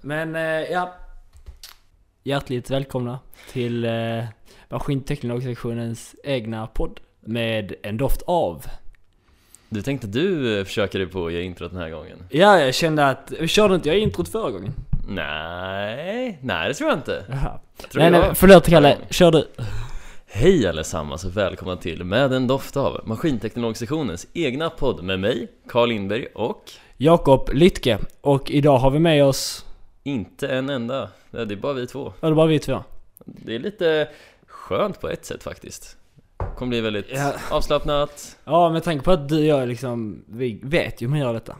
Men eh, ja. Hjärtligt välkomna till eh, Maskinteknologsektionens egna podd. Med en doft av. Du tänkte du eh, försöka dig på att ge introt den här gången? Ja, jag kände att... Körde inte jag introt förra gången? Nej, nej det tror jag inte. Jaha. Tror Nej, jag. nej, förlåt Kalle. Kör du. Hej allesammans och välkomna till Med en doft av Maskinteknologsektionens egna podd med mig, Carl Lindberg och Jakob Lytke. Och idag har vi med oss... inte en enda, Nej, det är bara vi två. Ja, det är bara vi två. Det är lite skönt på ett sätt faktiskt. kommer bli väldigt Ja. avslappnat. Ja, med tanke på att du och jag liksom... Vi vet ju hur man gör detta.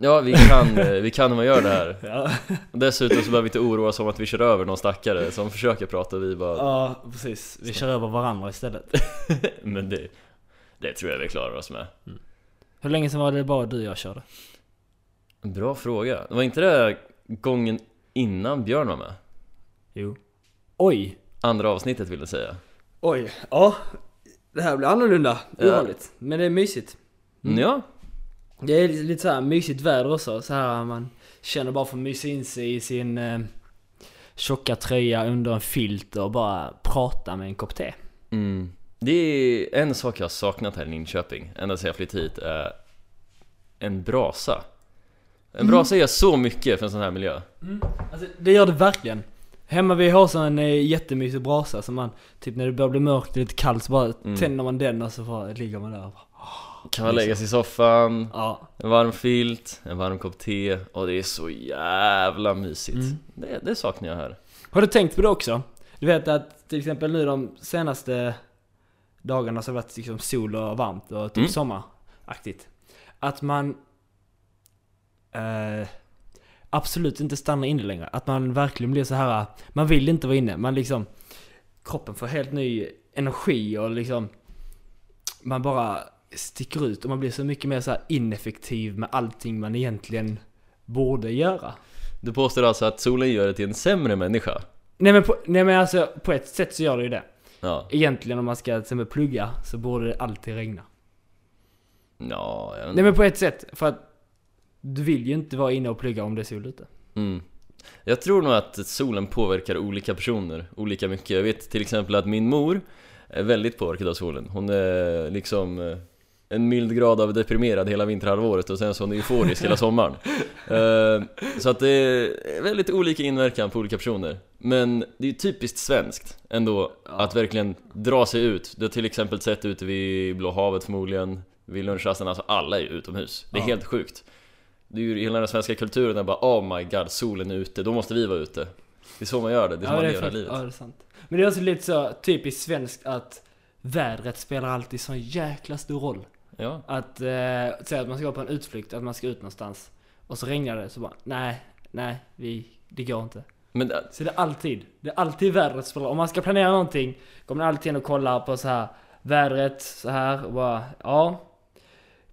Ja, vi kan, eh, vi kan hur man gör det här. Ja, dessutom så behöver vi inte oroa oss om att vi kör över någon stackare som försöker prata vi bara ja precis. Vi kör över varandra istället. Men det, det tror jag vi klarar oss med. Hur länge sedan var det bara du och jag körde? Bra fråga. Det var inte det gången innan Björn var med? Jo. Oj! Andra avsnittet vill jag säga. Oj, ja. Det här blir annorlunda. Ja. Ovanligt. Men det är mysigt. Mm. Ja, Det är lite, så här mysigt väder också. Så här man känner bara för att mysa in sig i sin eh, tjocka tröja under en filt och bara prata med en kopp te. mm. det är en sak jag har saknat här i Linköping, ända sedan jag flyttade hit, är en brasa. En brasa gör så mycket för en sån här miljö. Alltså, det gör det verkligen. Hemma vi har så en eh, jättemysig brasa som man, typ när det börjar bli mörkt och lite kallt så bara Mm. tänder man den och så bara ligger man där och bara, Kan man lägga sig i soffan, Ja. en varm filt, en varm kopp te och det är så jävla mysigt. Mm. Det, det saknar jag här. Har du tänkt på det också? Du vet att till exempel nu de senaste dagarna så har det varit liksom sol och varmt och typ Mm. sommaraktigt. Att man eh, absolut inte stannar inne längre. Att man verkligen blir så här. man vill inte vara inne. Man liksom, kroppen får helt ny energi och liksom man bara sticker ut och man blir så mycket mer så ineffektiv med allting man egentligen borde göra. Du påstår alltså att solen gör dig till en sämre människa? Nej men, på, nej men alltså på ett sätt så gör det ju det. Ja, Egentligen om man ska till exempel plugga så borde det alltid regna. ja, jag vet. Nej men på ett sätt, för att du vill ju inte vara inne och plugga om det är sol ute. Mm. Jag tror nog att solen påverkar olika personer olika mycket. Jag vet till exempel att min mor är väldigt påverkad av solen. Hon är liksom eh, en mild grad av deprimerad hela vinterhalvåret och sen så hon euforisk hela sommaren. Eh, Så att det är väldigt olika inverkan på olika personer. Men det är ju typiskt svenskt ändå att verkligen dra sig ut. Du har till exempel sett ute vid Blå havet förmodligen, vid lunchrasten, alltså alla är ju utomhus. Det är Ja. helt sjukt. Det är ju hela den svenska kulturen är bara oh my god, solen är ute, då måste vi vara ute. Det är så man gör det, det är så man det är lever livet. ja, det är sant. Men det är också lite så typiskt svenskt att vädret spelar alltid sån jäkla stor roll. Ja. Att eh, säga att man ska gå på en utflykt, att man ska ut någonstans. Och så regnar det, så bara nej, nej, vi, det går inte. Men äh, Så det är alltid, det är alltid vädret spelar. Om man ska planera någonting, kommer man alltid in och kollar på så här vädret så här och bara, ja.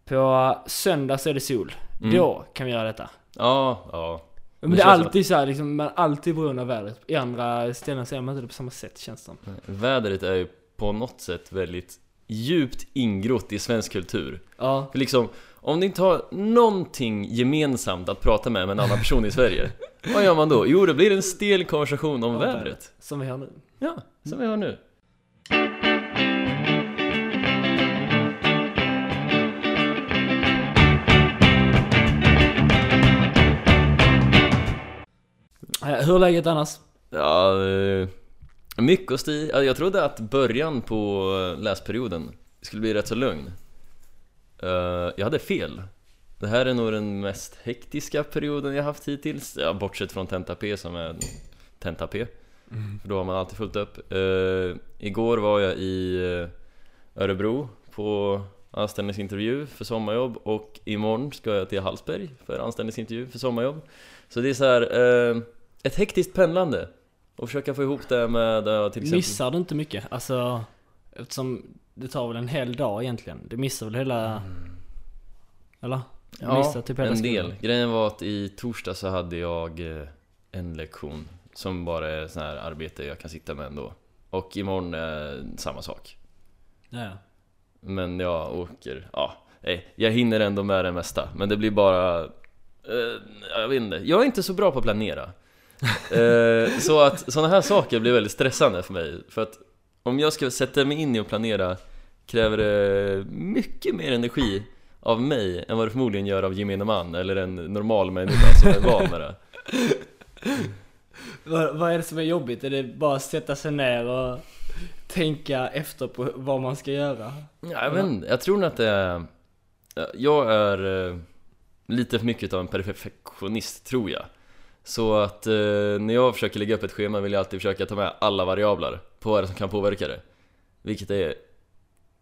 På söndag så är det sol. Mm. Då kan vi göra detta. ja, ja. Men Det det är alltid så här, liksom, man är alltid beroende av vädret. I andra ställen så är man inte det på samma sätt känns det som. Vädret är ju på något sätt väldigt djupt ingrott i svensk kultur. Ja. För liksom, om ni inte har någonting gemensamt att prata med med en annan person i Sverige Vad gör man då? Jo, det blir en stel konversation om Om vädret Som vi har nu. Ja, som vi har nu Eh, Hur är läget annars? Ja, eh, mycket att sti- ja, Jag trodde att början på eh, läsperioden skulle bli rätt så lugn. Eh, Jag hade fel. Det här är nog den mest hektiska perioden jag haft hittills. Ja, Bortsett från Tenta P som är Tenta P. För då har man alltid fullt upp. Eh, Igår var jag i Örebro på anställningsintervju för sommarjobb och imorgon ska jag till Hallsberg för anställningsintervju för sommarjobb. Så det är så här, ett hektiskt pendlande och försöka få ihop det med eh, till exempel Missar du inte mycket? Alltså, eftersom det tar väl en hel dag egentligen. Du missar väl hela... Eller? Du Ja, missar typ hela en skolan. del. Grejen var att i torsdag så hade jag eh, en lektion som bara är sån här arbete jag kan sitta med ändå. Och imorgon är samma sak. Ja, ja. Men jag åker, ja. nej, jag hinner ändå med det mesta Men det blir bara, eh, jag vet inte, jag är inte så bra på att planera eh, Så att sådana här saker blir väldigt stressande för mig För att om jag ska sätta mig in i och planera Kräver det mycket mer energi av mig än vad det förmodligen gör av gemene man eller en normal människa som är van med det Vad, vad är det som är jobbigt? Är det bara att sätta sig ner och tänka efter på vad man ska göra? Ja, jag vet inte, jag tror nog att det är... Jag är eh, lite för mycket av en perfektionist, tror jag Så att eh, när jag försöker lägga upp ett schema vill jag alltid försöka ta med alla variabler på vad det som kan påverka det Vilket är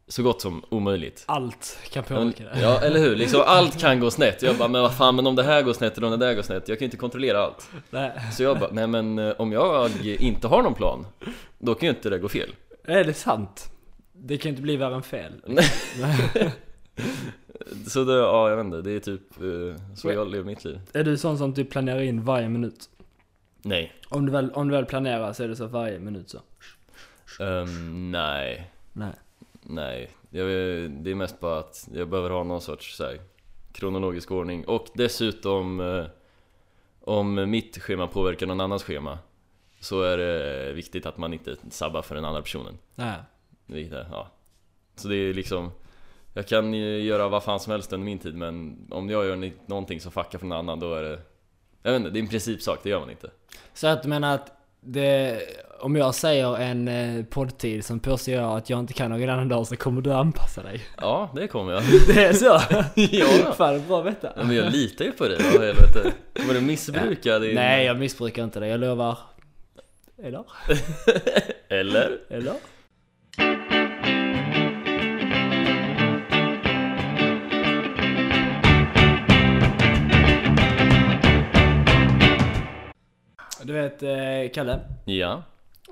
så gott som omöjligt Allt kan påverka det. Ja, eller hur? Liksom allt kan gå snett Jag bara, men vad fan, men om det här går snett eller om det där går snett Jag kan ju inte kontrollera allt Nej. Så jag bara, nej men eh, om jag inte har någon plan Då kan ju inte det gå fel Är det sant? Det kan inte bli värre än fel. Så det, ja jag vet inte, det är typ eh, så jag lever mitt liv är du sån som typ planerar in varje minut? Nej Om du väl, om du väl planerar så är det så varje minut så? Ehm, nej, Nej. nej. Jag, det är mest bara att jag behöver ha någon sorts så här, kronologisk ordning och dessutom eh, om mitt schema påverkar någon annans schema så är det viktigt att man inte sabbar för den andra personen. Nej. Vilket ja. Så det är liksom Jag kan ju göra vad fan som helst under min tid men om jag gör någonting som fuckar för någon annan då är det Jag vet inte, det är en principsak, det gör man inte. Så att du menar att det, om jag säger en eh, poddtid som påstår jag att jag inte kan någon annan dag så kommer du anpassa dig? Ja, det kommer jag. Det är så? ja. Fan, bra att veta. Ja, Men jag litar ju på dig då, helvete. Kommer du missbruka din... Nej, jag missbrukar inte det, jag lovar. Eller? Eller? Eller? Du vet, eh, Kalle. Ja.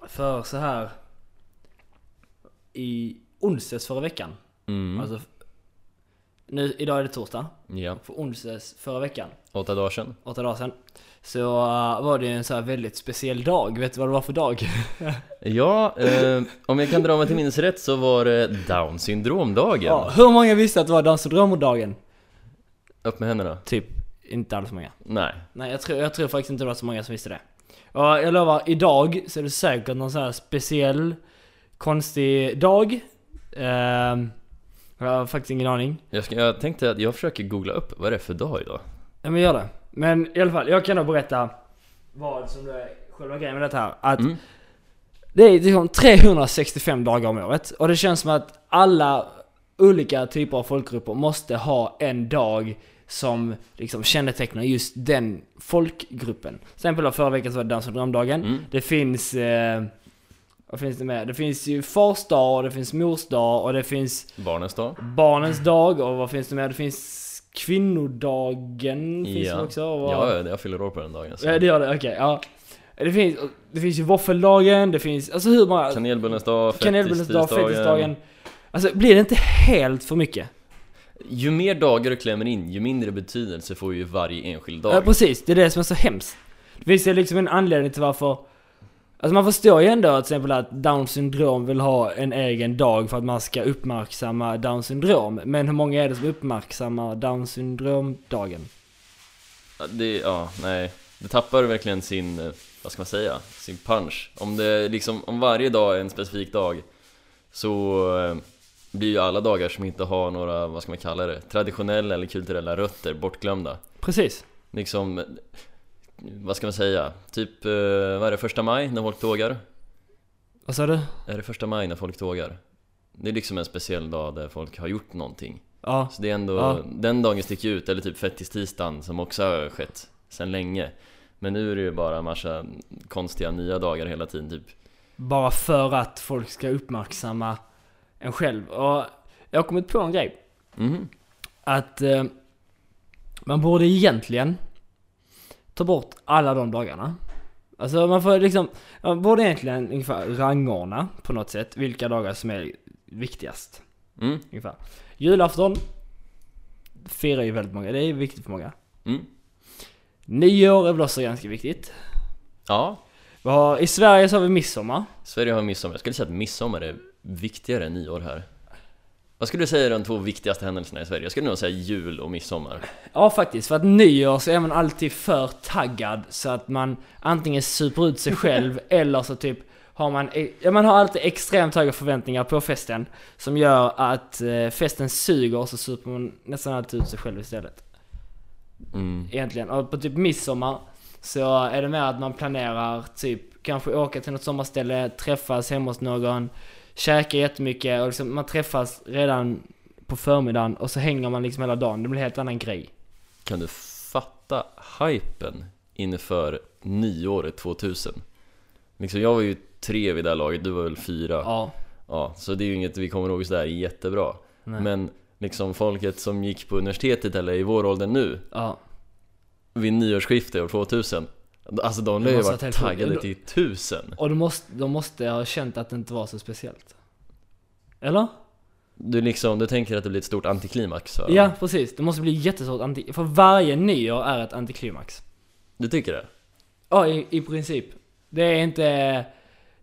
För så här i onsdags förra veckan. Mm. Alltså, nu, idag är det torsdag. Ja. För onsdags förra veckan, Åtta dagar sedan. åtta dagar sedan. Så uh, var det en så här väldigt speciell dag. Vet du vad det var för dag? Ja, eh, om jag kan dra mig till minnes rätt så var det Down syndromdagen. Ja, hur många visste att det var Down syndromdagen? Upp med händerna. Typ, inte alls många. Nej. Nej, jag tror, jag tror faktiskt inte det var så många som visste det. Och jag lovar, idag så är det säkert någon sån här speciell, konstig dag. Ehm, jag har faktiskt ingen aning. Jag, ska, jag tänkte att jag försöker googla upp vad det är för dag idag. Ja men gör det. Men i alla fall, jag kan då berätta vad som är själva grejen med detta här. Att Mm. det är liksom 365 dagar om året. Och det känns som att alla olika typer av folkgrupper måste ha en dag som liksom kännetecknar just den folkgruppen. Till exempel förra veckan så var det Down syndromdagen. Mm. Det finns... Eh, vad finns det mer? Det finns ju fars dag, och det finns mors dag och det finns Barnens dag. barnens dag och vad finns det mer? Det finns kvinnodagen finns det också. Och Ja, ja, jag fyller år på den dagen. Så. Ja det gör det, okej. ja. Det finns, det finns ju våffeldagen, det finns, alltså hur många... Kanelbullens dag, Kanelbullens dag, fettisdagen. fettisdagen. Alltså blir det inte helt för mycket? Ju mer dagar du klämmer in, ju mindre betydelse får ju varje enskild dag. Ja precis, det är det som är så hemskt. Det finns ju liksom en anledning till varför... Alltså man förstår ju ändå att till exempel att Down syndrom vill ha en egen dag för att man ska uppmärksamma Down syndrom. Men hur många är det som uppmärksammar Down syndrom-dagen? Ja, Det, ja, nej. Det tappar verkligen sin, eh, vad ska man säga, sin punch. Om det liksom, om varje dag är en specifik dag så eh, blir ju alla dagar som inte har några, vad ska man kalla det, traditionella eller kulturella rötter bortglömda. Precis. Liksom, vad ska man säga, typ, eh, vad är det, första maj när folk tågar? Vad sa du? Är det första maj när folk tågar? Det är liksom en speciell dag där folk har gjort någonting. Ja. Så det är ändå, Ja. den dagen sticker ut, eller typ fettistisdagen som också har skett sedan länge Men nu är det ju bara en massa konstiga nya dagar hela tiden typ Bara för att folk ska uppmärksamma en själv. Och jag har kommit på en grej. Mhm. Att eh, man borde egentligen ta bort alla de dagarna. Alltså man får liksom, man borde egentligen ungefär rangordna på något sätt vilka dagar som är viktigast. Mm, Ungefär. Julafton firar ju väldigt många, det är viktigt för många. mm. Nyår är väl också ganska viktigt. Ja, har, I Sverige så har vi midsommar. Sverige har midsommar. Jag skulle säga att midsommar är viktigare än nyår här Vad skulle du säga är de två viktigaste händelserna i Sverige? Jag skulle nog säga jul och midsommar. Ja faktiskt, för att nyår så är man alltid för taggad så att man antingen super ut sig själv eller så typ har man, ja, man har alltid extremt höga förväntningar på festen som gör att eh, festen suger och så super man nästan alltid ut sig själv istället. Mm. Egentligen. Och på typ midsommar så är det mer att man planerar typ kanske åka till något sommarställe, träffas hemma hos någon, käka jättemycket och liksom, man träffas redan på förmiddagen och så hänger man liksom hela dagen. Det blir en helt annan grej. Kan du fatta hypen inför nyåret 2000? Liksom jag var ju tre vid det här laget, du var väl fyra? Ja. Ja, så det är ju inget vi kommer ihåg sådär jättebra. Nej. Men liksom folket som gick på universitetet eller i vår ålder nu, Ja. vid nyårsskiftet år 2000 Alltså de lär ju varit taggade till tusen Och de måste, de måste ha känt att det inte var så speciellt. Eller? Du liksom, du tänker att det blir ett stort antiklimax för? Ja, precis. Det måste bli jättestort anti... För varje nyår är ett antiklimax. Du tycker det? Ja, i, i princip. Det är inte...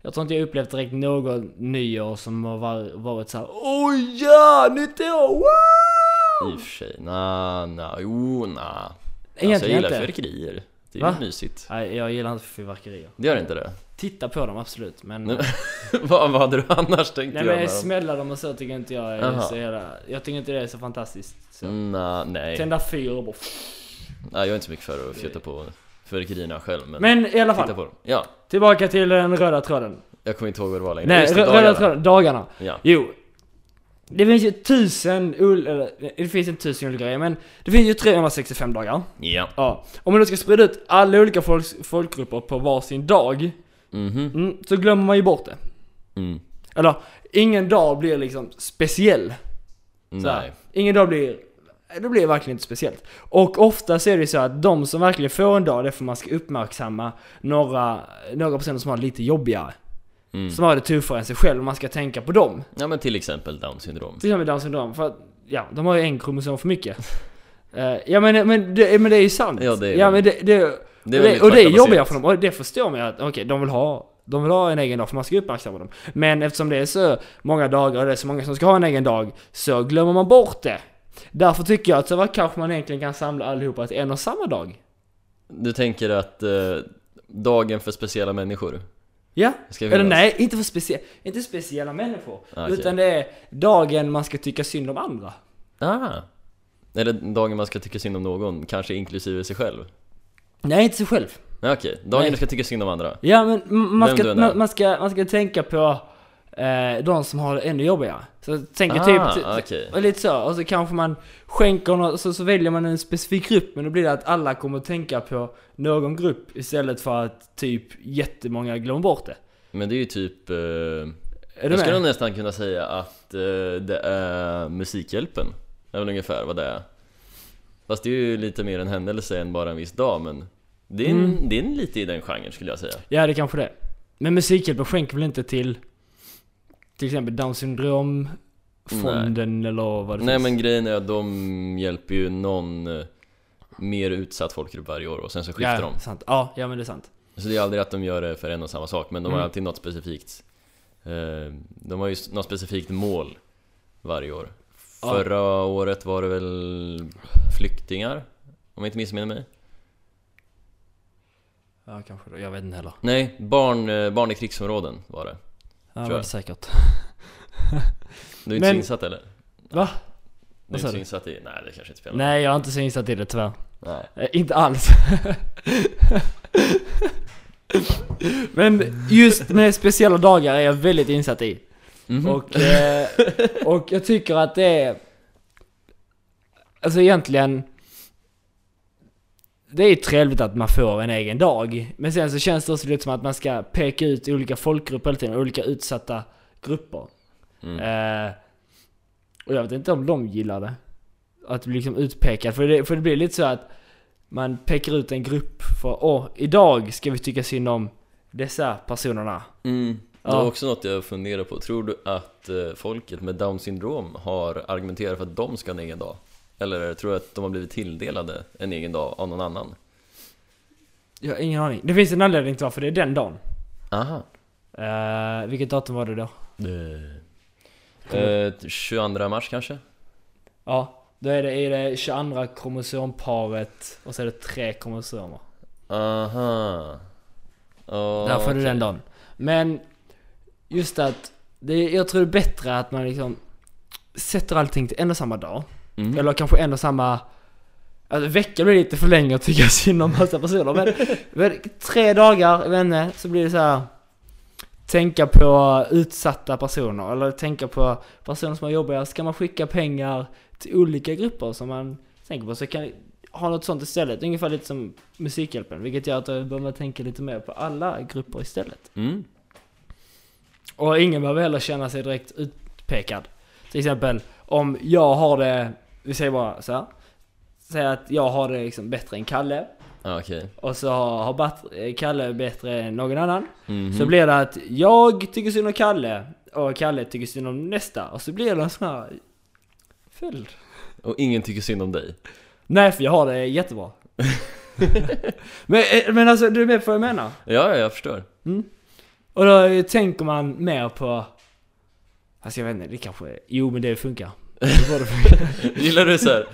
Jag tror inte jag upplevt direkt någon nyår som har var, varit såhär Oj ja, nytt år! Wow! I och för sig, na, na, jo, na Alltså jag gillar inte. fyrverkerier Det är Va? ju mysigt Nej, jag gillar inte fyrverkerier. Det gör inte det? Titta på dem absolut, men... Nej, vad, vad hade du annars tänkt Nej göra men med dem? smälla dem och så tycker inte jag är Jaha. så jävla... Jag tycker inte det är så fantastiskt. Så. Na, nej, Tända fyr och bara... nej, jag är inte så mycket för att fjutta på fyrverkerierna själv men, Men i alla fall, Ja, tillbaka till den röda tråden. jag kommer inte ihåg vad det var längre Nej, röda dagarna. tråden, dagarna. Ja, Jo. Det finns ju tusen, eller, det finns inte tusen olika grejer, men det finns ju 365 dagar. ja, Ja. Om man då ska sprida ut alla olika folks, folkgrupper på varsin dag, mhm, mm, så glömmer man ju bort det. mm, Eller, ingen dag blir liksom speciell. Nej Ingen dag blir, det blir verkligen inte speciellt. Och ofta så är det så att de som verkligen får en dag, det är för man ska uppmärksamma några, några personer som har lite jobbigare. Mm. Som har det tuffare än sig själv, och man ska tänka på dem. Ja men till exempel down syndrom Till exempel Down syndrom, för att, ja, de har ju en kromosom för mycket. Eh, ja men, men, det, men det är ju sant. Ja, det är ja men det, det, Det är och det, och det är jobbigare för dem, och det förstår man ju att okej, de vill ha de vill ha en egen dag för man ska uppmärksamma dem. Men eftersom det är så många dagar och det är så många som ska ha en egen dag så glömmer man bort det. Därför tycker jag att så vad kanske man egentligen kan samla allihopa till en och samma dag. Du tänker att eh, dagen för speciella människor Ja, eller nej, inte för specie inte speciella människor. Ah, okej. Utan det är dagen man ska tycka synd om andra. Ah. Eller dagen man ska tycka synd om någon, kanske inklusive sig själv? Nej, inte sig själv. Okej, dagen Nej. du ska tycka synd om andra? Ja men man Vem ska, man, man, ska, man ska tänka på eh, de som har det ännu jobbigare. Så tänker Ah, typ, och lite så, och så kanske man skänker något, så, så väljer man en specifik grupp, men då blir det att alla kommer att tänka på någon grupp istället för att typ jättemånga glömmer bort det. Men det är ju typ... Eh, Är jag skulle nog nästan kunna säga att eh, det är Musikhjälpen Det är väl ungefär vad det är Fast det är ju lite mer en händelse än bara en viss dag men Det är, en, Mm. det är en lite i den genren skulle jag säga Ja, det är kanske det. Men Musikhjälpen skänker väl inte till till exempel Down syndrom fonden eller vad det Nej finns? men grejen är att de hjälper ju någon eh, mer utsatt folkgrupp varje år och sen så skiftar ja, de Sant. Ja, ja men det är sant. Så det är aldrig att de gör det för en och samma sak men de har Mm. alltid något specifikt eh, De har ju något specifikt mål varje år Ja. Förra året var det väl flyktingar? Om jag inte missminner mig? Ja, kanske. Jag vet inte heller. Nej, barn, eh, barn i krigsområden var det Ja, var det säkert. Du är inte så Men- insatt eller? Va? Du är inte så insatt i... Nej det kanske inte spelar Nej, jag är inte så insatt i det tyvärr. Nej. Eh, inte alls. Men just med speciella dagar är jag väldigt insatt i. Mhm. Och, eh, och jag tycker att det är... Alltså egentligen... Det är trevligt att man får en egen dag. Men sen så känns det också lite som att man ska peka ut olika folkgrupper hela tiden, olika utsatta grupper. Mm. Eh, och jag vet inte om de gillar det. Att bli liksom utpekad. För det, för det blir lite så att man pekar ut en grupp för åh, idag ska vi tycka synd om dessa personerna. Mm. Det Ja. var också något jag funderar på. Tror du att eh, folket med down syndrom har argumenterat för att de ska ha en egen dag? Eller tror du att de har blivit tilldelade en egen dag av någon annan? Jag har ingen aning. Det finns en anledning till varför det är den dagen. Aha. Uh, vilket datum var det då? Det... Eh, 22 mars kanske? Ja, då är det, är det 22 kromosomparet och så är det tre kromosomer. Aha. Oh, Därför är det den dagen. Men just att, det, jag tror det är bättre att man liksom sätter allting till en och samma dag. Mm. Eller kanske en och samma... Alltså veckan blir lite för länge att tycka synd om massa personer. Men, men tre dagar, jag inte, så blir det så här. Tänka på utsatta personer, eller tänka på personer som har jobbiga. Ska man skicka pengar till olika grupper som man tänker på så kan ha något sånt istället. Ungefär lite som Musikhjälpen, vilket gör att bör man tänka lite mer på alla grupper istället. Mm. Och ingen behöver heller känna sig direkt utpekad. Till exempel, om jag har det, vi säger bara så här. Säg att jag har det liksom bättre än Kalle. Okej. Och så har, eh, Kalle bättre än någon annan. Mhm. Så blir det att jag tycker synd om Kalle. Och Kalle tycker synd om nästa. Och så blir det en sån här följd. Och ingen tycker synd om dig? Nej, för jag har det jättebra. men, eh, men alltså, du är med på vad jag menar? Ja, ja, jag förstår. Och då tänker man mer på... Alltså jag vet inte, det kanske... Jo men det funkar. Gillar du så här?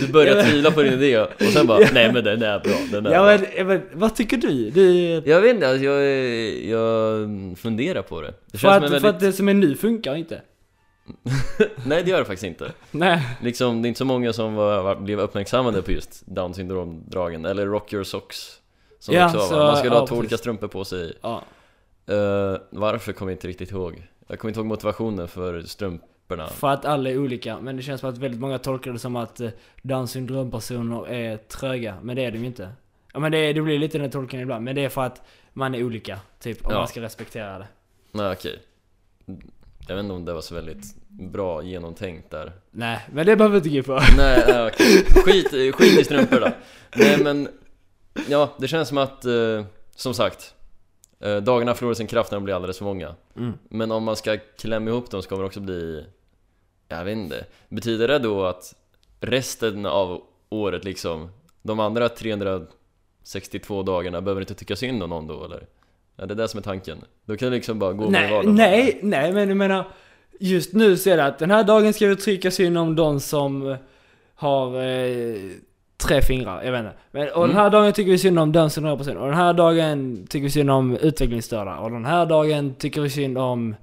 Du börjar tvivla på din idé och sen bara Nej men den är bra, den är ja bra. men, men vad tycker du? du Jag vet inte, alltså, jag, jag funderar på det. Det för, att, en för väldigt... att det som är nu funkar inte. Nej det gör det faktiskt inte. Nej. Liksom, det är inte så många som var, var, blev uppmärksammade på just down syndrom-dragen, eller rock your socks Som Ja, också var, så- man skulle ja, ha två precis. olika strumpor på sig Ja. Eh, Varför kommer jag inte riktigt ihåg Jag kommer inte ihåg motivationen för strumporna För att alla är olika. Men det känns som att väldigt många tolkar det som att eh, Downs syndrompersoner är tröga. Men det är de ju inte. Ja men det, det blir lite den tolkningen ibland. Men det är för att man är olika. Typ om Ja. man ska respektera det. Nej okej Jag vet inte om det var så väldigt bra genomtänkt där Nej, men det behöver vi inte in på. Nej, nej okej skit, skit i då Nej men Ja, det känns som att eh, Som sagt eh, Dagarna förlorar sin kraft när de blir alldeles för många Mm. Men om man ska klämma ihop dem så kommer det också bli Jag vet inte Betyder det då att resten av året liksom De andra 362 dagarna behöver inte tycka synd om någon då eller? Är det det som är tanken? Då kan det liksom bara gå med Nej, vardagen nej, nej men jag menar Just nu så är det att den här dagen ska vi trycka synd om de som har eh, tre fingrar, jag vet inte. Men, och den här dagen tycker vi synd om den som 100% och den här dagen tycker vi synd om utvecklingsstörda och den här dagen tycker vi synd om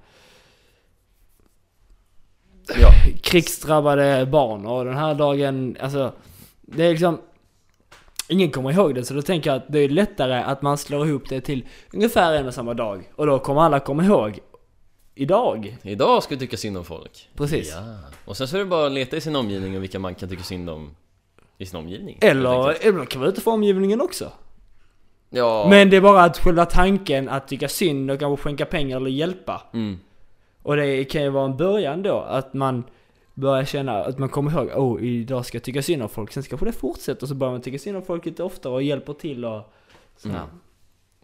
Ja, krigsdrabbade barn och den här dagen, alltså det är liksom Ingen kommer ihåg det så då tänker jag att det är lättare att man slår ihop det till ungefär en och samma dag och då kommer alla komma ihåg idag. idag ska vi tycka synd om folk Precis. Ja, och sen så är det bara att leta i sin omgivning och vilka man kan tycka synd om i sin omgivning Eller, eller kan vara ute för omgivningen också. Ja, Men det är bara att själva tanken att tycka synd och kanske skänka pengar eller hjälpa. mm. Och det kan ju vara en början då, att man börjar känna att man kommer ihåg, oh idag ska jag tycka synd om folk. Sen kanske det fortsätter och så börjar man tycka synd om folk lite oftare och hjälper till och sådär. Mm.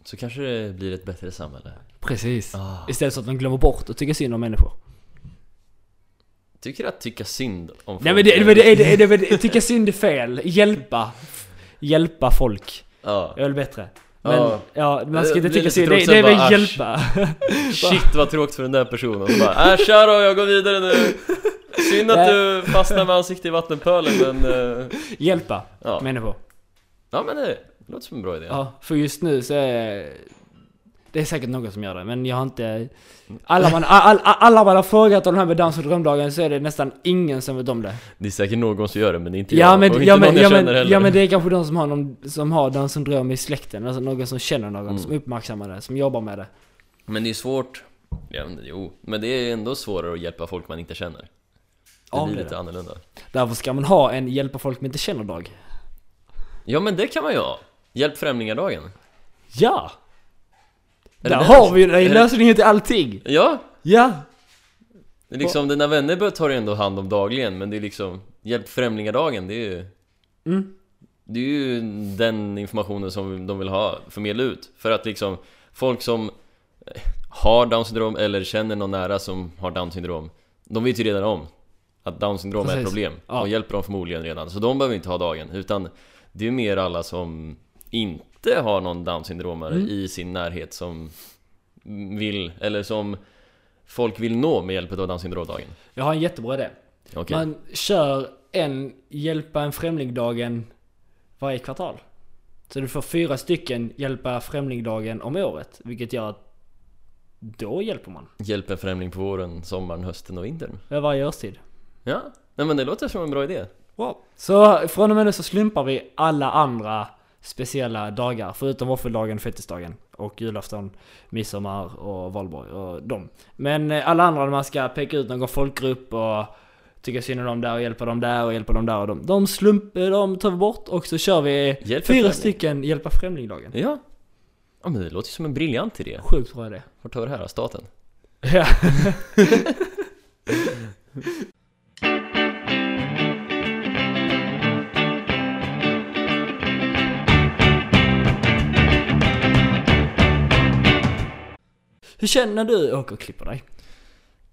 Så kanske det blir ett bättre samhälle Precis. ah. Istället för att man glömmer bort att tycka synd om människor. Tycker du att tycka synd om folk Nej men det, är- det, det, det, det, det, det, tycka synd är fel. Hjälpa. Hjälpa folk. Ja, är väl bättre. Men Ja. ja, man ska inte tycka synd. Det, det är väl hjälpa. shit vad tråkigt för den där personen Så bara, äh tja då, jag går vidare nu Synd att du fastnar med ansiktet i vattenpölen men eh, hjälpa ja. människor. ja men det låter som en bra idé Ja, för just nu så är det är säkert någon som gör det, men jag har inte... Alla man, all, all, alla man har frågat om det här med Downs syndromdagen så är det nästan ingen som vet om det. Det är säkert någon som gör det men det är inte Ja jag och men, inte ja, någon men, jag ja, känner heller ja men det är kanske de som har, någon, som har Downs syndrom i släkten, alltså någon som känner någon, Mm. som uppmärksammar det, som jobbar med det. Men det är svårt Ja men jo, men det är ändå svårare att hjälpa folk man inte känner Det Ja, blir det lite det. annorlunda Därför ska man ha en hjälpa folk man inte känner-dag. Ja men det kan man ju ha! Hjälp främlingar-dagen Ja! Är Där det har vi det, är det- lösningen till allting! Ja! Ja! Det är liksom, dina vänner tar du ändå hand om dagligen men det är liksom Hjälp främlingar-dagen, det är ju Mm. Det är ju den informationen som de vill ha, förmedla ut För att liksom Folk som eh, har down syndrom eller känner någon nära som har down syndrom De vet ju redan om Att down syndrom är ett Precis. problem Ja. och hjälper dem förmodligen redan Så de behöver inte ha dagen utan Det är mer alla som inte har någon down syndromare Mm. i sin närhet som vill, eller som folk vill nå med hjälp av Down syndromdagen? Jag har en jättebra idé. Okej. Man kör en Hjälpa en främlingdagen varje kvartal. Så du får fyra stycken Hjälpa främlingdagen om året. Vilket gör att då hjälper man. Hjälp en främling på våren, sommaren, hösten och vintern. Är varje årstid. Ja, nej men det låter som en bra idé. Wow. Så från och med nu så slumpar vi alla andra speciella dagar förutom våffeldagen, fettisdagen och julafton, midsommar och valborg och dem. Men eh, alla andra när man ska peka ut någon folkgrupp och tycka synd om dem där och hjälpa dem där och hjälpa dem där och dem. De slump, de tar vi bort och så kör vi Hjälp en fyra främling. stycken hjälpa främlingdagen. Ja. Ja men det låter ju som en briljant idé. Sjukt bra idé. Vart tar vi det här? Staten? Ja. Hur känner du? Åker och klipper dig?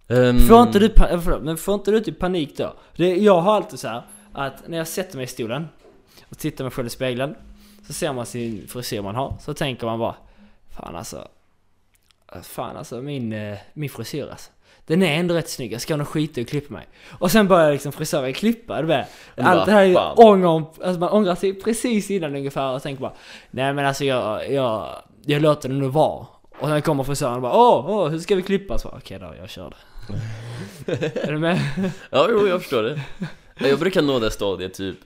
Ehm, Får inte du, äh, förlåt, men får inte du typ panik då? Det, jag har alltid så här att när jag sätter mig i stolen och tittar mig själv i spegeln så ser man sin frisyr man har, så tänker man bara Fan alltså Fan alltså min, eh, min frisyr alltså. Den är ändå rätt snygg, jag ska nog skita att klippa mig. Och sen börjar liksom frisören klippa, du vet. Allt det här är ånger, alltså man ångrar sig precis innan ungefär och tänker bara Nej men alltså jag, jag, jag låter det nu vara Och sen kommer frisören och bara åh, åh hur ska vi klippa? Så Okej då, jag kör det är du med? Ja, jo, jag förstår det. Jag brukar nå det stadiet typ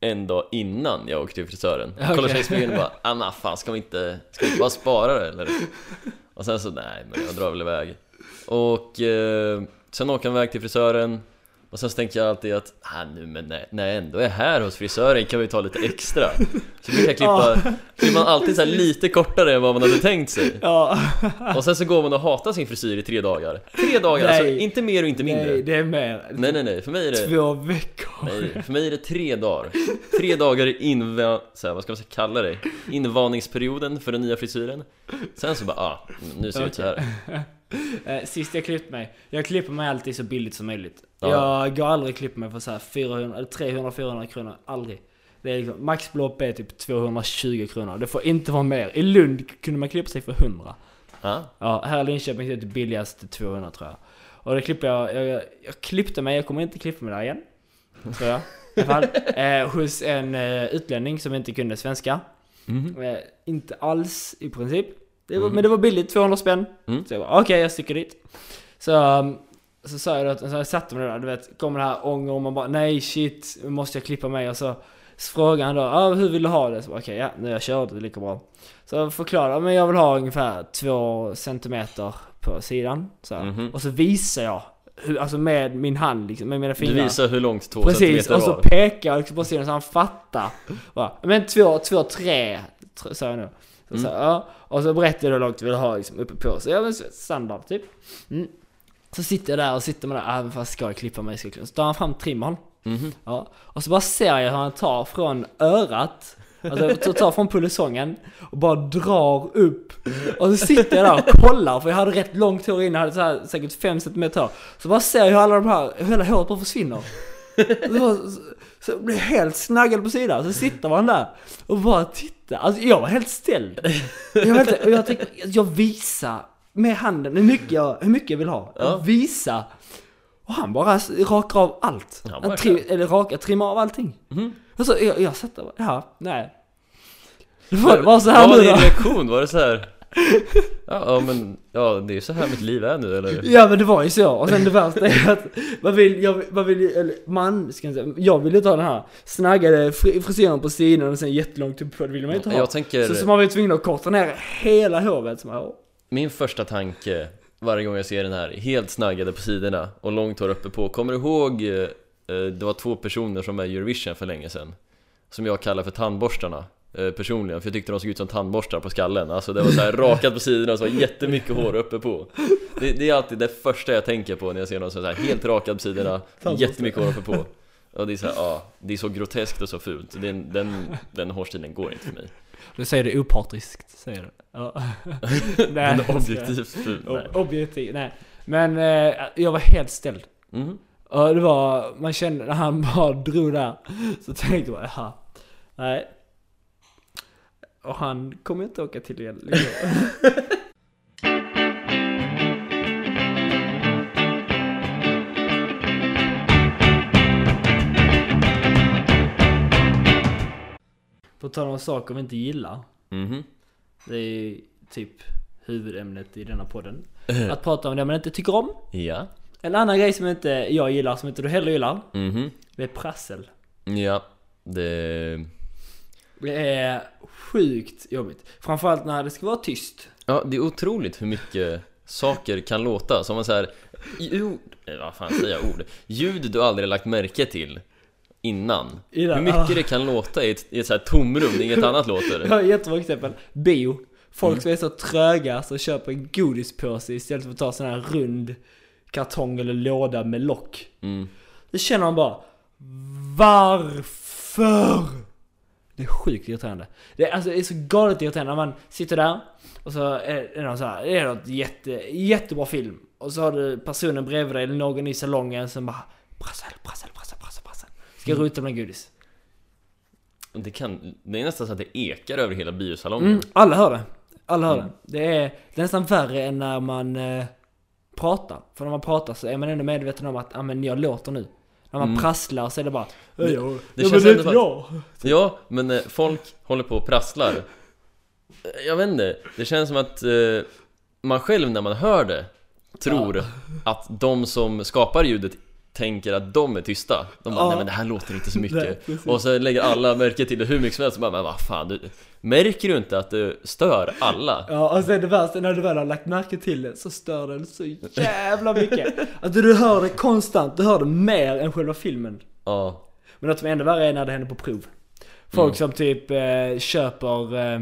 en dag innan jag åker till frisören. Kollar Okej. sig i spegeln och bara ah, men fan, ska vi inte, ska vi inte bara spara det eller? Och sen så, nej men jag drar väl iväg. Och eh, sen åker jag iväg till frisören och sen så tänker jag alltid att, ah, nu men när, när jag ändå är här hos frisören kan vi ta lite extra. Så brukar jag klippa, klipper man alltid så här lite kortare än vad man hade tänkt sig. Ja, Och sen så går man och hatar sin frisyr i tre dagar. Tre dagar, alltså Nej. inte mer och inte mindre. nej det är mer. Nej nej nej, för mig är det Två veckor. Nej, för mig är det tre dagar Tre dagar i inva... Så här, vad ska man kalla det? Invarningsperioden för den nya frisyren Sen så bara, ah, nu ser det ut så här Sist jag klippte mig, jag klipper mig alltid så billigt som möjligt. Ja. Jag går aldrig och klipper mig för så här 400, eller 300-400 kronor, aldrig. Det är liksom, maxbelopp är typ 220 kronor. Det får inte vara mer. I Lund kunde man klippa sig för 100. Ja, Ja, här i Linköping är det billigast 200 tror jag. Och det klipper jag, jag, jag klippte mig, jag kommer inte klippa mig där igen. Tror jag. I alla fall. Eh, hos en eh, utlänning som inte kunde svenska. Mhm. Eh, inte alls i princip. Det var, Mm. Men det var billigt, 200 spänn. Mm. Så jag bara, okej jag sticker dit. Så, um, så sa jag då, att- så jag satte mig där, du vet, kommer det här ånger och man bara nej shit, nu måste jag klippa mig och så så frågade han då, ah, hur vill du ha det? Så okej ja, nu jag körde det lika bra. Så förklarade jag, men jag vill ha ungefär två centimeter på sidan. Så. här. Mhm. Och så visar jag, hur, alltså med min hand liksom, med mina du fingrar. visar hur långt två Precis, centimeter och så var pekar jag liksom på sidan så han fattar. Bara, Men två, två, tre, tr- sa jag nu. Så, Mm. så, ja. Och så berättade jag hur långt jag ville ha liksom, uppe på. Så jag men standard typ. Mm. Så sitter jag där och sitter med det där, ah, fast ska jag klippa mig? Ska jag klippa? Så tar han fram trimmern. Mhm. Ja. Och så bara ser jag hur han tar från örat, alltså tar- tar från pulsången och bara drar upp. Och så sitter jag där och kollar, för jag hade rätt långt hår innan, jag hade så här, säkert 5 cm hår. Så bara ser jag hur alla de här, hur hela håret bara försvinner. Så, bara- så, blir helt snaggad på sidan, så sitter man där och bara tittar. Alltså jag var helt ställd. Jag, var helt, jag tänkte, jag visar med handen hur mycket jag, hur mycket jag vill ha. Ja. Jag visar. Och han bara rakar av allt. Han verkligen. tri, eller rakar, trimmar av allting. Mhm. Och så, jag, jag satt där ja, nej. Det var, det var så här Vad var din reaktion? Var det så här? Ja, ja men, ja det är så här mitt liv är nu eller? Ja men det var ju så. Och sen det värsta är att man vill, jag, man vill ju- eller man ska jag säga, jag ville ta den här snaggade fri- frisyren på sidan och sen jättelångt upp på, det ville man ju inte ha. Jag tänker, Så, så man var ju tvungen att korta ner hela håret. Så man, åh. min första tanke varje gång jag ser den här helt snaggade på sidorna och långt hår uppe på Kommer du ihåg, eh, eh, det var två personer som var i Eurovision för länge sedan Som jag kallar för tandborstarna personligen, för jag tyckte de såg ut som tandborstar på skallen Alltså det var så här rakat på sidorna och så var jättemycket hår uppe på det, det är alltid det första jag tänker på när jag ser någon som är så här helt rakad på sidorna, jättemycket hår uppe på och det är så här, ja, det är så groteskt och så fult. Den, den, den hårstilen går inte för mig. Du säger det opartiskt, säger du. Ja. Den nej, är objektivt ful. Nej. Objektiv, nej. Men eh, jag var helt ställd. Mhm. Och det var, man kände när han bara drog där, så tänkte jag jaha, nej. Och han kommer inte åka till Gällivare. På tal om saker vi inte gillar. Mhm. Det är ju typ huvudämnet i denna podden. Eh. Att prata om det man inte tycker om. Ja. En annan grej som inte jag gillar, som inte du heller gillar. Mhm. Det är prassel. Ja. Det... Det är sjukt jobbigt. Framförallt när det ska vara tyst. Ja, det är otroligt hur mycket saker kan låta som man säger ljud, eh, vad fan säger jag ord? Ljud du aldrig lagt märke till innan. Innan, Hur mycket ja. det kan låta i ett, i ett så här tomrum där inget annat låter. Ett jättebra exempel. Bio. Folk Mm. som är så tröga så köper en godispåse istället för att ta sån här rund kartong eller låda med lock. Mm. Det känner man bara Varför? Det är sjukt irriterande. Det är, alltså, det är så galet irriterande när man sitter där och så är det någon så här, det är något jätte, jättebra film. Och så har du personen bredvid dig eller någon i salongen som bara Prassel, prassel, prassel, prassel, prassel. Ska Mm. ruta med godis. Det, kan, det är nästan så att det ekar över hela biosalongen. Mm, alla hör det. Alla hör Mm. det. Det är, det är nästan värre än när man eh, pratar. För när man pratar så är man ändå medveten om att ah, men jag låter nu. När man Mm. prasslar så är det bara Det- "Ja, ja, det ja, känns men det är inte jag. Ja, men eh, folk håller på och prasslar. Jag vet inte, det känns som att eh, man själv när man hör det tror att de som skapar ljudet tänker att de är tysta. De bara, Ja. nej men det här låter inte så Nej, mycket. precis. och så lägger alla märke till det hur mycket som helst, och bara, men vad fan, du, märker du inte att det stör alla? Ja, och sen det värsta när du väl har lagt märke till det så stör den så jävla mycket. Att du hör det konstant, du hör det mer än själva filmen. Ja, Men något som är ännu värre är när det händer på prov. Folk Mm. som typ eh, köper eh,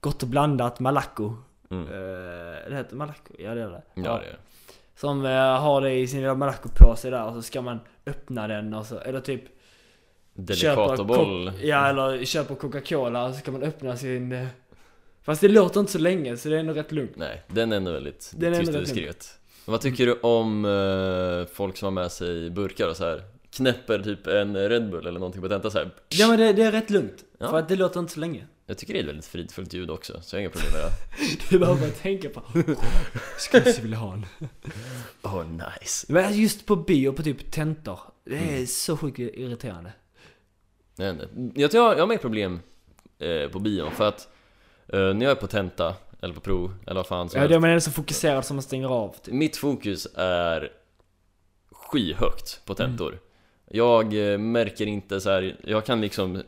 gott och blandat Malaco. mm. Eh, det heter Malaco? Ja det är det. ja det är det. Som eh, har det i sin lilla Malaco-påse där och så ska man öppna den och så, eller typ Delicatoboll. Ja eller köper Coca-Cola och så ska man öppna sin... eh, Fast det låter inte så länge så det är ändå rätt lugnt. Nej, den är ändå väldigt Den tyst och diskret. Vad tycker du om eh, folk som har med sig burkar och så här? Knäpper typ en Red Bull eller någonting på tenta så här. Ja men det, det är rätt lugnt. Ja. För att det låter inte så länge. Jag tycker det är ett väldigt fridfullt ljud också, så jag har inga problem med det. Är bara tänka på. Skulle vilja ha en. Oh nice. Men just på bio, på typ tentor. Det är Mm. så sjukt irriterande. Vet inte. jag, tror jag, jag har mer problem eh, på bion för att eh, när jag är på tenta, eller på prov, eller vad fan som Ja, är man är så fokuserad som man stänger av. Typ. Mitt fokus är skyhögt på Mm. tentor. Jag eh, märker inte så här. jag kan liksom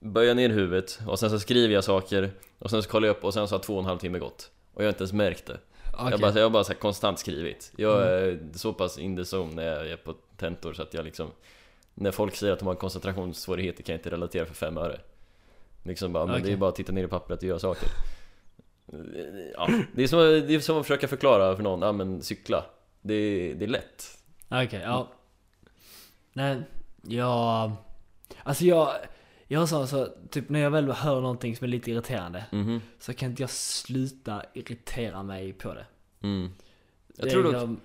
böja ner huvudet och sen så skriver jag saker och sen så kollar jag upp och sen så har två och en halv timme gått. Och jag har inte ens märkt det. Okej. Jag, bara, jag har bara så konstant skrivit. Jag Mm. är så pass in the zone när jag är på tentor så att jag liksom När folk säger att de har koncentrationssvårigheter kan jag inte relatera för fem öre. Liksom bara, men det är bara att titta ner i pappret och göra saker. Ja, det är som, det är som att försöka förklara för någon, ja men cykla. Det är, det är lätt. Okej, ja. Nej, jag... Alltså jag... Jag har så, typ när jag väl hör någonting som är lite irriterande Mhm. så kan inte jag sluta irritera mig på det. Mm. Jag det tror dock,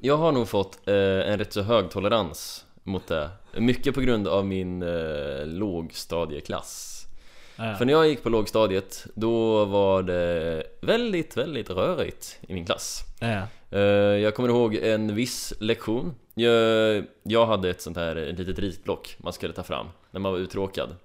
jag har nog fått eh, en rätt så hög tolerans mot det. Mycket på grund av min eh, lågstadieklass. ja. För när jag gick på lågstadiet, då var det väldigt, väldigt rörigt i min klass. Eh, Jag kommer ihåg en viss lektion. Jag, jag hade ett sånt här ett litet ritblock man skulle ta fram när man var uttråkad.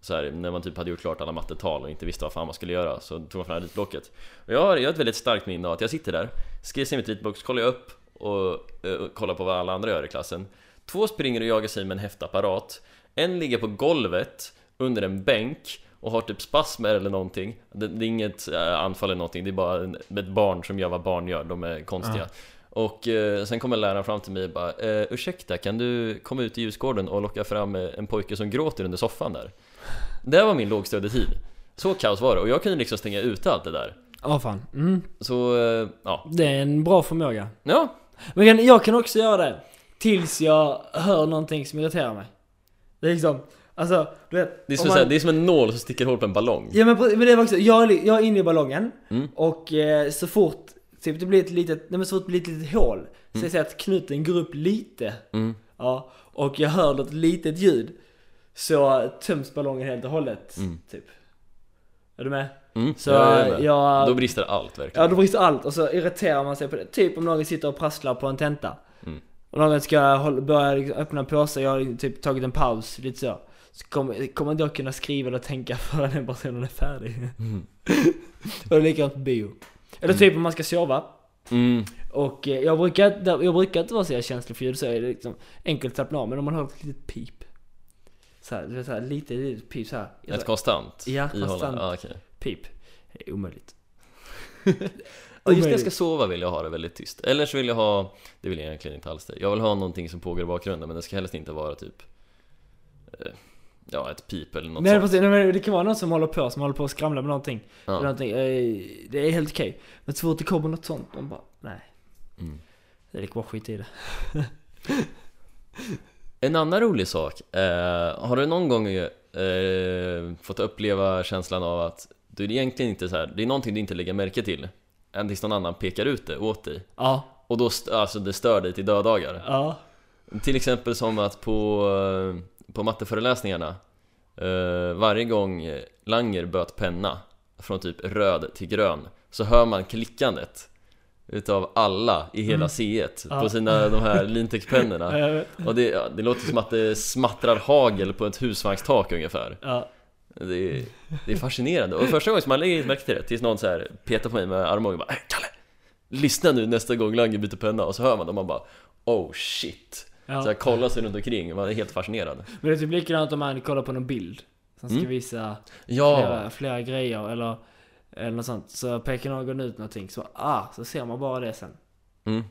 Så här, när man typ hade gjort klart alla mattetal och inte visste vad fan man skulle göra så tog man fram ritblocket. Och jag har, jag har ett väldigt starkt minne av att jag sitter där, skriver i mitt ritblock, så kollar jag upp och, eh, och kollar på vad alla andra gör i klassen. Två springer och jagar sig med en häftapparat. En ligger på golvet under en bänk och har typ spasmer eller någonting. Det, det är inget äh, anfall eller någonting, det är bara en, ett barn som gör vad barn gör, de är konstiga. Och eh, sen kommer läraren fram till mig och bara eh, Ursäkta, kan du komma ut i ljusgården och locka fram eh, en pojke som gråter under soffan där? Det var min lågstadietid. Så kaos var det, och jag kunde liksom stänga ute allt det där. Ja, fan. Mm. Så, eh, ja. Det är en bra förmåga. Ja, Men jag- kan också göra det. Tills jag hör någonting som irriterar mig. Det är liksom, alltså, du vet. det är, om som, man- såhär, det är som en nål som sticker hål på en ballong. Ja men, men det var också, jag, jag är inne i ballongen Mm. och eh, så fort typ, det blir ett litet, nej men så fort det blir ett litet hål Så jag ser att knuten går upp lite Mm. Ja, och jag hör något litet ljud Så töms ballongen helt och hållet Mm. typ Är du med? Mm. Så jag med. jag... Då brister allt verkligen. Ja, då brister allt och så irriterar man sig på det. Typ om någon sitter och prasslar på en tenta. Mm. Och någon ska hålla, börja liksom öppna en påse, jag har typ tagit en paus, lite så. så kommer, kommer inte jag kunna skriva eller tänka förrän den personen är färdig. Mm. Och det är likadant på bio. Eller typ om man ska sova. Mm. Och eh, jag brukar, jag brukar inte vara så känslig för ljud, så är det liksom enkelt att av. Men om man har ett litet pip. Så här, du vet, så här, lite litet pip så här. Ett konstant Ja, konstant. Ja, okej. Pip. Det är omöjligt. Och just när jag ska sova vill jag ha det väldigt tyst. Eller så vill jag ha, det vill jag egentligen inte alls det. Jag vill ha någonting som pågår i bakgrunden men det ska helst inte vara typ eh, Ja, ett pip eller något Nej, sånt. precis, nej, men det kan vara någon som håller på, som håller på att skramla med någonting. Eller Ja. någonting. eh, Det är helt okej. Men så fort det kommer något sånt, de bara, nej. Mm. Det är lika bra skit i det. En annan rolig sak, eh, har du någon gång eh, fått uppleva känslan av att du är egentligen inte så här, det är någonting du inte lägger märke till än tills någon annan pekar ut det åt dig Ja. och då, alltså det stör dig till döddagar Ja. Till exempel som att på, eh, på matteföreläsningarna eh, Varje gång Langer böt penna Från typ röd till grön Så hör man klickandet Utav alla i hela Mm. C1 Ja. på sina de här Lintex-pennorna. Och det, det låter som att det smattrar hagel på ett husvagnstak ungefär Ja. det är, det är fascinerande och första gången som man lägger märke till det Tills någon så här petar på mig med armbågen och bara "Äh, Kalle! Lyssna nu nästa gång Langer byter penna och så hör man det och man bara Oh shit! Ja. Så jag kollar sig runt omkring är helt fascinerad Men det är typ likadant om man kollar på någon bild. Som ska Mm. visa Ja! flera, flera grejer eller, eller något sånt. Så pekar någon ut någonting så ah, så ser man bara det sen. Mm.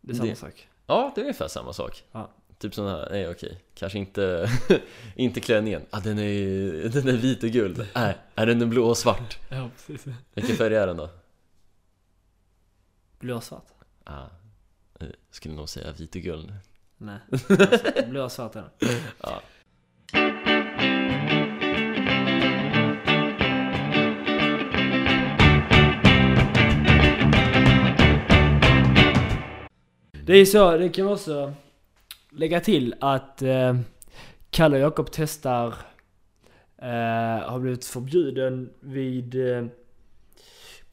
Det är samma Det- sak. Ja, det är ungefär samma sak Ja. Typ sån här, nej okej, kanske inte, inte klänningen ah, den, är, den är vit och guld Nej, är den blå och svart? Ja, precis. Vilken färg är den då? Blå och svart? Ah, skulle nog säga vit och guld Nej. Blå och svart är den. ja. Det är ju så, det kan vi också lägga till att eh, Kalle och Jakob testar eh, har blivit förbjuden vid eh,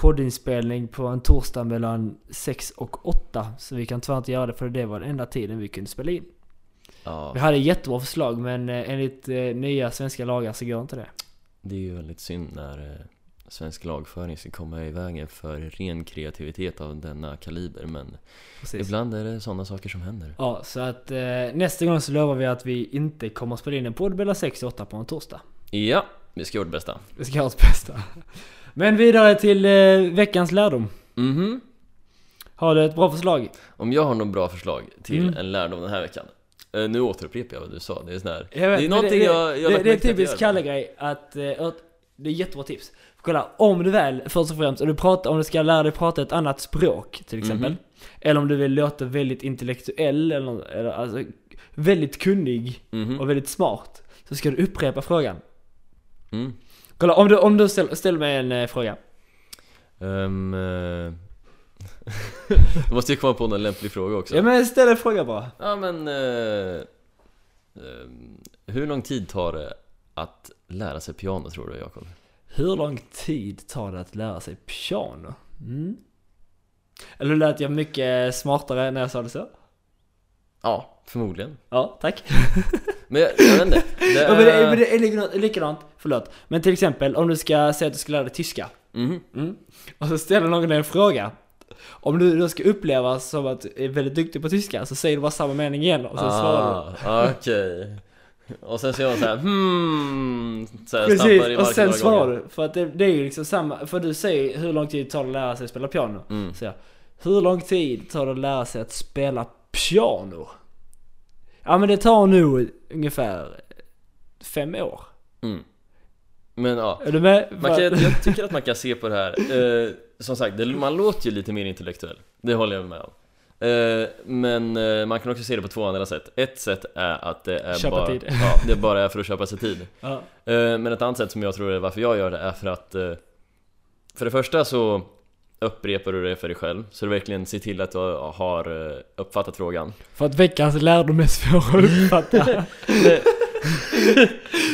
poddinspelning på en torsdag mellan 6 och 8. Så vi kan tyvärr inte göra det för det var den enda tiden vi kunde spela in. ja, Vi hade jättebra förslag men eh, enligt eh, nya svenska lagar så går inte det. det är ju väldigt synd när eh, svensk lagföring ska komma i vägen för ren kreativitet av denna kaliber men Precis. ibland är det sådana saker som händer Ja, så att eh, nästa gång så lovar vi att vi inte kommer att spela in en podd mellan 6 och 8 på en torsdag. Ja, vi ska göra vårt bästa Vi ska göra vårt bästa. Men vidare till eh, veckans lärdom. Mhm Har du ett bra förslag? Om jag har något bra förslag till Mm. en lärdom den här veckan eh, Nu återupprepar jag vad du sa, det är sån här Jag vet, Det är men någonting det, jag, jag det, lagt det är märke till att typiskt jag gör. Kalle-grej att, eh, att det är jättebra tips. Kolla, om du väl, först och främst, om du, pratar, om du ska lära dig prata ett annat språk till exempel. Mhm. Eller om du vill låta väldigt intellektuell eller, eller alltså, väldigt kunnig Mhm. och väldigt smart. Så ska du upprepa frågan. Mm. Kolla, om du, om du ställer, ställer mig en eh, fråga. Um, eh, Då måste jag komma på någon lämplig fråga också Ja men ställ en fråga bara. Ja men eh, ehm, Hur lång tid tar det att lära sig piano tror du Jakob? Hur lång tid tar det att lära sig piano? Mm. Eller lät jag mycket smartare när jag sa det så? Ja, förmodligen Ja, tack. Men jag, jag vet inte det Ja, men det, men det är likadant, likadant, förlåt. Men till exempel om du ska säga att du ska lära dig tyska. Mhm. Mm. Och så ställer någon dig en fråga. Om du då ska upplevas som att du är väldigt duktig på tyska så säger du bara samma mening igen och sen svarar du. ah, Okej Och sen så gör man såhär hmm så här, stampar i Precis, och sen svarar du. För att det, det är ju liksom samma, för du säger hur lång tid tar det att lära sig spela piano? mm. Så jag, hur lång tid tar det att lära sig att spela piano? Ja men det tar nog ungefär fem år. Mm. Men ja Är du med? Man kan, jag tycker att man kan se på det här, eh, som sagt, det, man låter ju lite mer intellektuell Det håller jag med om eh, Men eh, man kan också se det på två andra sätt Ett sätt är att det är Köpa bara, tid. Ja, det bara är för att köpa sig tid Ja. eh, Men ett annat sätt som jag tror är varför jag gör det är för att För det första så upprepar du det för dig själv Så du verkligen ser till att du har eh, uppfattat frågan För att veckans lärdom är svår att uppfatta.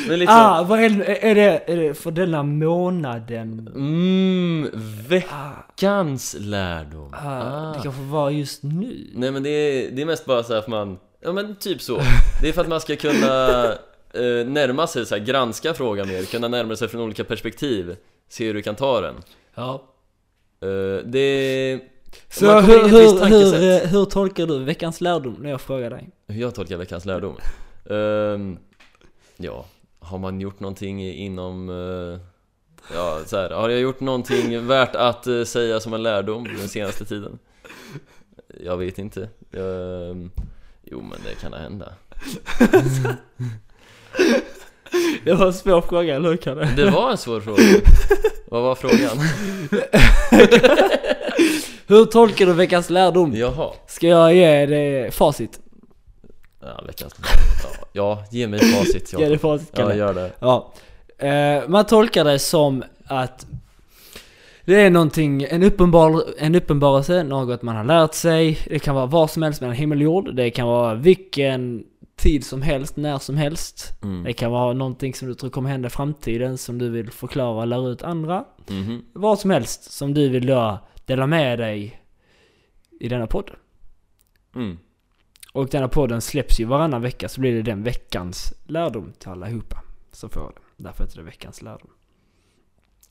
Men liksom ah, vad är, det- är, det, är det för denna månaden? Mm, Ah, veckans lärdom ah, det kanske var just nu? Nej men det är, det är mest bara så här för man, ja men typ så Det är för att man ska kunna eh, närma sig så här, granska frågan mer, kunna närma sig från olika perspektiv Se hur du kan ta den Ja. Eh, Det... Så hur, hur, hur, eh, hur tolkar du veckans lärdom när jag frågar dig? Hur jag tolkar veckans lärdom? Ehm, ja, har man gjort någonting inom... eh, ja, så här, har jag gjort någonting värt att eh, säga som en lärdom den senaste tiden? Jag vet inte Ehm, Jo men det kan hända Det var en svår fråga, eller hur Kalle? Det var en svår fråga Vad var frågan? Hur tolkar du veckans lärdom? Jaha, Ska jag ge dig facit? ja, veckans ja, ja, ge mig facit Ge dig facit Ja, Kalle. gör det Ja. Eh, man tolkar det som att det är någonting, en, uppenbar, en uppenbarelse, något man har lärt sig. Det kan vara vad som helst mellan himmel och jord. Det kan vara vilken tid som helst, när som helst. mm. Det kan vara någonting som du tror kommer hända i framtiden som du vill förklara och lära ut andra. Mhm. Vad som helst som du vill då dela med dig i denna podd. Mm. Och denna podden släpps ju varannan vecka så blir det den veckans lärdom till allihopa som får det. Därför heter det veckans lärdom.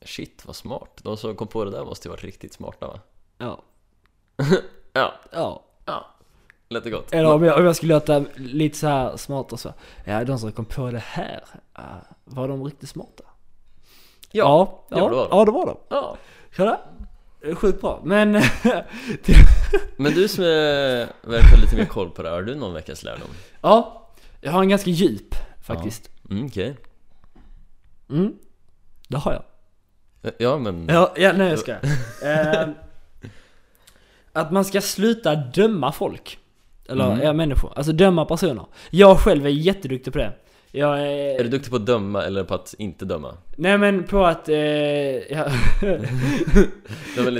Shit vad smart, de som kom på det där måste ju varit riktigt smarta va? Ja. Ja, Ja. ja, lät det gott? Eller om jag, om jag skulle låta lite så här smart och så. Ja, de som kom på det här, var de riktigt smarta? Ja, ja, det var de. ja, det var de. Ja. Kolla. Är Sjukt bra. Men, Men du som är, verkar lite mer koll på det, har du någon veckas lärdom? ja. Jag har en ganska djup faktiskt. Mm, okej Mm. Det har jag. Ja men, Ja, ja nej jag ska. eh, Att man ska sluta döma folk. Eller Mm. ja, människor. Alltså döma personer. Jag själv är jätteduktig på det. Jag är... är du duktig på att döma eller på att inte döma? Nej men på att... Eh, ja,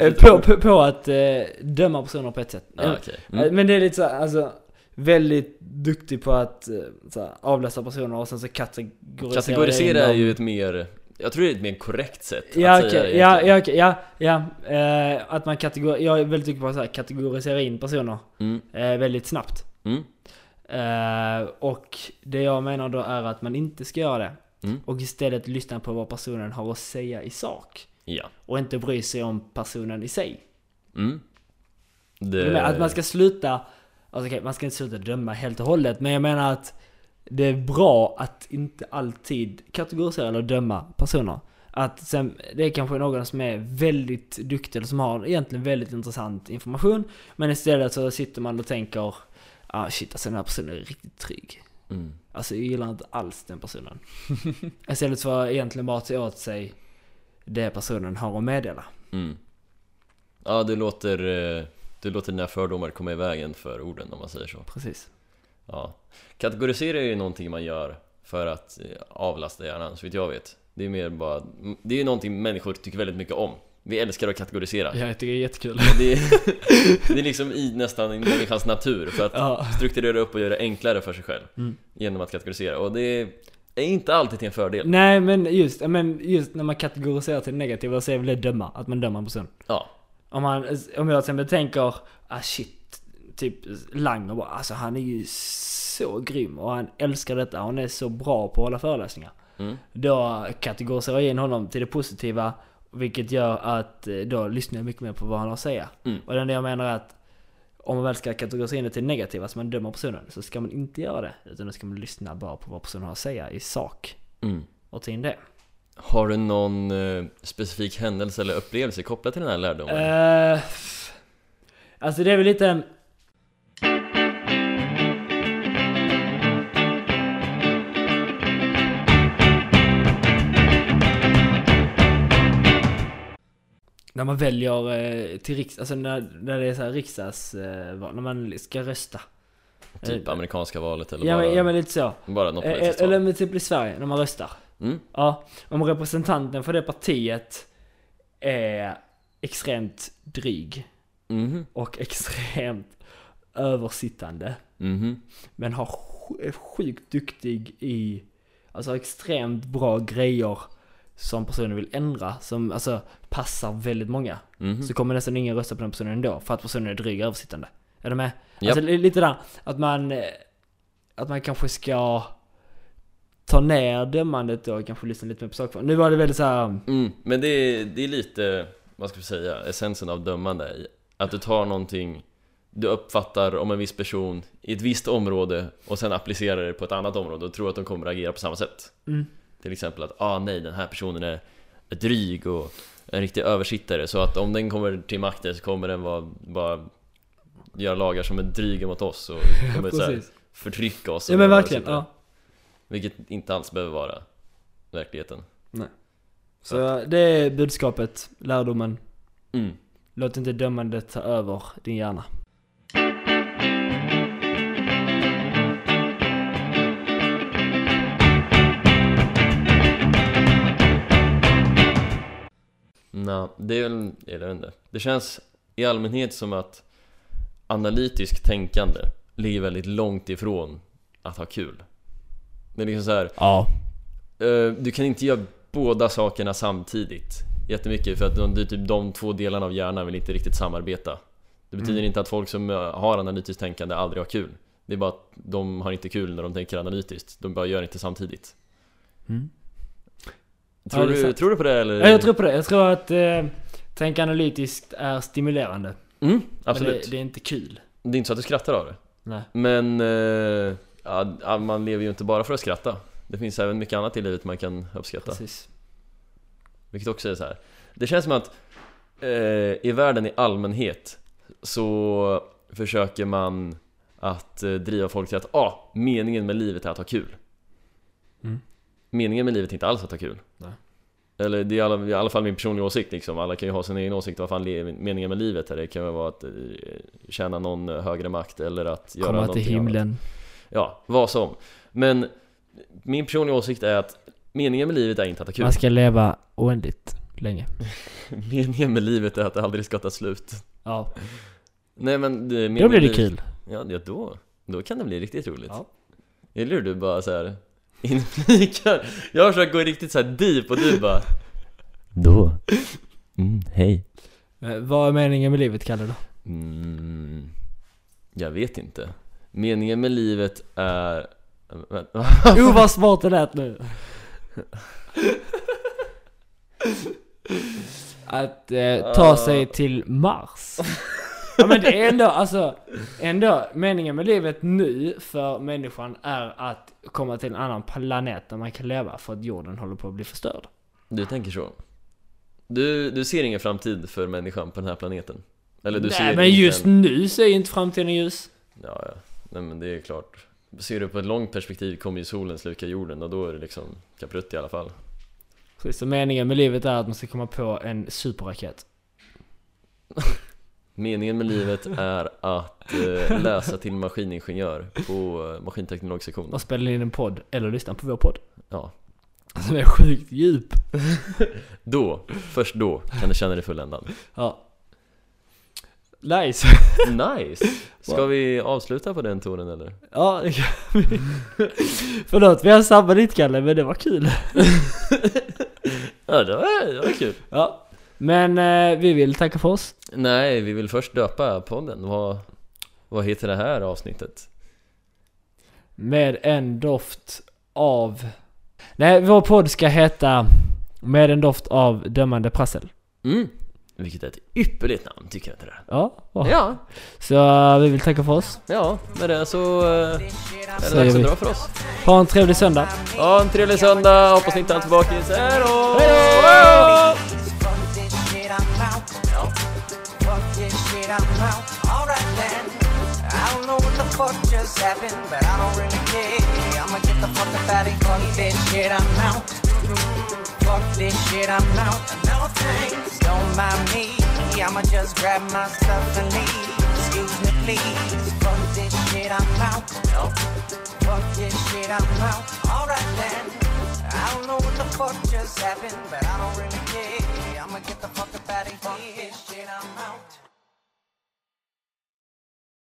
Eh, på, på, på att eh, döma personer på ett sätt. Okej eh, mm. Men det är lite så alltså väldigt duktig på att eh, så här, avläsa personer och sen så kategorisera Kategorisera är ju ett mer, jag tror det är ett mer korrekt sätt Ja att okej, säga det ja, ja, okej, ja, ja. Eh, att man kategor... Jag är väldigt duktig på att kategorisera in personer mm. eh, väldigt snabbt. Mm. Eh, och det jag menar då är att man inte ska göra det. Mm. Och istället lyssna på vad personen har att säga i sak. Ja Och inte bry sig om personen i sig. mm. Det... Att man ska sluta, alltså okej, man ska inte sluta döma helt och hållet, men jag menar att det är bra att inte alltid kategorisera eller döma personer. Att sen, det är kanske någon som är väldigt duktig eller som har egentligen väldigt intressant information, men istället så sitter man och tänker ah shit alltså den här personen är riktigt trygg. mm. Alltså jag gillar inte alls den personen. istället för att egentligen bara ta åt sig det personen har att meddela. Mm. Ja, du låter, eh, du låter dina fördomar komma i vägen för orden om man säger så Precis. Ja Kategorisera är ju någonting man gör för att eh, avlasta hjärnan, så vitt jag vet Det är mer bara, det är ju någonting människor tycker väldigt mycket om Vi älskar att kategorisera Ja, jag tycker det är jättekul. det, är, det är liksom i nästan i människans natur för att Ja. strukturera upp och göra det enklare för sig själv Mm. Genom att kategorisera, och det är inte alltid till en fördel Nej men just, men just när man kategoriserar till det negativa så är väl det döma, att man dömer en person. Ja, Om, man, om jag till exempel tänker, ah shit, typ Langer bara, alltså han är ju så grym och han älskar detta, han är så bra på att hålla föreläsningar. mm. Då kategoriserar jag in honom till det positiva, vilket gör att eh, då lyssnar jag mycket mer på vad han har att säga. Mm. Och det enda jag menar är att om man väl ska kategorisera in det till det negativa, så man dömer personen, så ska man inte göra det. Utan då ska man lyssna bara på vad personen har att säga i sak. Mm. Och ta in det. Har du någon eh, specifik händelse eller upplevelse kopplat till den här lärdomen? Uh, alltså det är väl lite... När man väljer eh, till riks... Alltså när, när det är så här riksdags... Eh, när man ska rösta. Typ eh, amerikanska valet eller Ja bara, men, ja men lite så. bara något politiskt Eller med typ i Sverige, när man röstar. Mm. Ja, om representanten för det partiet är extremt dryg Mhm. och extremt översittande. Mhm. Men har är sjukt duktig i, alltså extremt bra grejer som personen vill ändra, som alltså passar väldigt många. Mhm. Så kommer nästan ingen rösta på den personen ändå, för att personen är dryg och översittande. Är du med? Japp. Alltså li- lite där, att man, eh, att man kanske ska ta ner dömandet då, kanske lyssna lite mer på sakfrågan. Nu var det väldigt så här, Mm, men det är, det är lite, vad ska vi säga, essensen av dömande Att du tar någonting du uppfattar om en viss person i ett visst område och sen applicerar det på ett annat område och tror att de kommer att agera på samma sätt mm, Till exempel att, ah nej den här personen är, dryg och en riktig översittare så att om den kommer till makten så kommer den vara, bara göra lagar som är dryga mot oss och kommer så här, förtrycka oss Ja men verkligen, ja. Vilket inte alls behöver vara verkligheten Så det är budskapet, lärdomen. mm. Låt inte dömandet ta över din hjärna. Nej, det är väl, jag vet inte. Det känns i allmänhet som att analytiskt tänkande ligger väldigt långt ifrån att ha kul. Det är liksom så här, Ja. eh, du kan inte göra båda sakerna samtidigt jättemycket för att de, typ de två delarna av hjärnan vill inte riktigt samarbeta. Det betyder Mm. inte att folk som eh, har analytiskt tänkande aldrig har kul. Det är bara att de har inte kul när de tänker analytiskt, de bara gör inte samtidigt. Mm. Tror, är du, tror du på det eller? Ja, jag tror på det. Jag tror att eh, tänka analytiskt är stimulerande. Mm, Men absolut. det, det är inte kul. Det är inte så att du skrattar av det. Nej. Men eh, ja, ja, man lever ju inte bara för att skratta. Det finns även mycket annat i livet man kan uppskatta. Precis. Vilket också är så här. Det känns som att eh, i världen i allmänhet så försöker man att eh, driva folk till att ah, meningen med livet är att ha kul. Meningen med livet är inte alls att ha kul. Nej. Eller det är i alla, i alla fall min personliga åsikt liksom. Alla kan ju ha sin egen åsikt vad fan le- meningen med livet är. Det kan ju vara att eh, tjäna någon högre makt eller att göra Komma till någonting annat. himlen. Ja, vad som. Men min personliga åsikt är att meningen med livet är inte att ha kul. Man ska leva oändligt länge. Meningen med livet är att det aldrig ska ta slut. Ja. Nej men det, Då meningen blir det kul. Ja då, då kan det bli riktigt roligt. Ja. Eller hur? Du bara så här inflikar. Jag har försökt gå riktigt så här deep och du bara Då? Mm, hej. Eh, Vad är meningen med livet, Kalle då? Mm, jag vet inte. Meningen med livet är... Oh vad smart det lät nu! Att eh, ta sig till Mars. Ja men det är ändå, alltså, ändå, meningen med livet nu för människan är att komma till en annan planet där man kan leva för att jorden håller på att bli förstörd. Du tänker så? Du, du ser ingen framtid för människan på den här planeten? Eller du ser Nej men inte just en- nu så är ju inte framtiden ljus. Ja, ja. Nej men det är klart. Ser du på ett långt perspektiv kommer ju solen sluka jorden och då är det liksom kaprutt i alla fall. Precis, så meningen med livet är att man ska komma på en superraket. Meningen med livet är att eh, läsa till maskiningenjör på eh, maskinteknologsektionen. Och spela in en podd, eller lyssna på vår podd. Ja. Som är sjukt djup. Då, först då, kan du känna dig fulländad. Ja. Nice. Nice! Ska vi avsluta på den tonen eller? Ja, det kan vi. Förlåt, vi har samma ditt Kalle, men det var kul. Ja, det var, det var kul. Ja. Men eh, vi vill tacka för oss. Nej, vi vill först döpa podden. Vad, vad heter det här avsnittet? Med en doft av... Nej, vår podd ska heta Med en doft av dömande prassel. Mm. Vilket är ett ypperligt namn, tycker jag inte det? Ja, bra. Ja, Så eh, vi vill tacka för oss. ja, med det så eh, är det dags att dra för oss. Ha en trevlig söndag. Ha en trevlig söndag, hoppas ni inte är tillbaka. Hej då! Fuck this fuck just happened, but I don't really care. I'ma get the fuck up out of here. Fuck this shit, I'm out. Fuck this shit, I'm out. No thanks, don't mind me. I'ma just grab my stuff and leave. Excuse me, please. Fuck this shit, I'm out. No. Fuck this shit, I'm out. Alright then. I don't know what the fuck just happened, but I don't really care. I'ma get the fuck up out of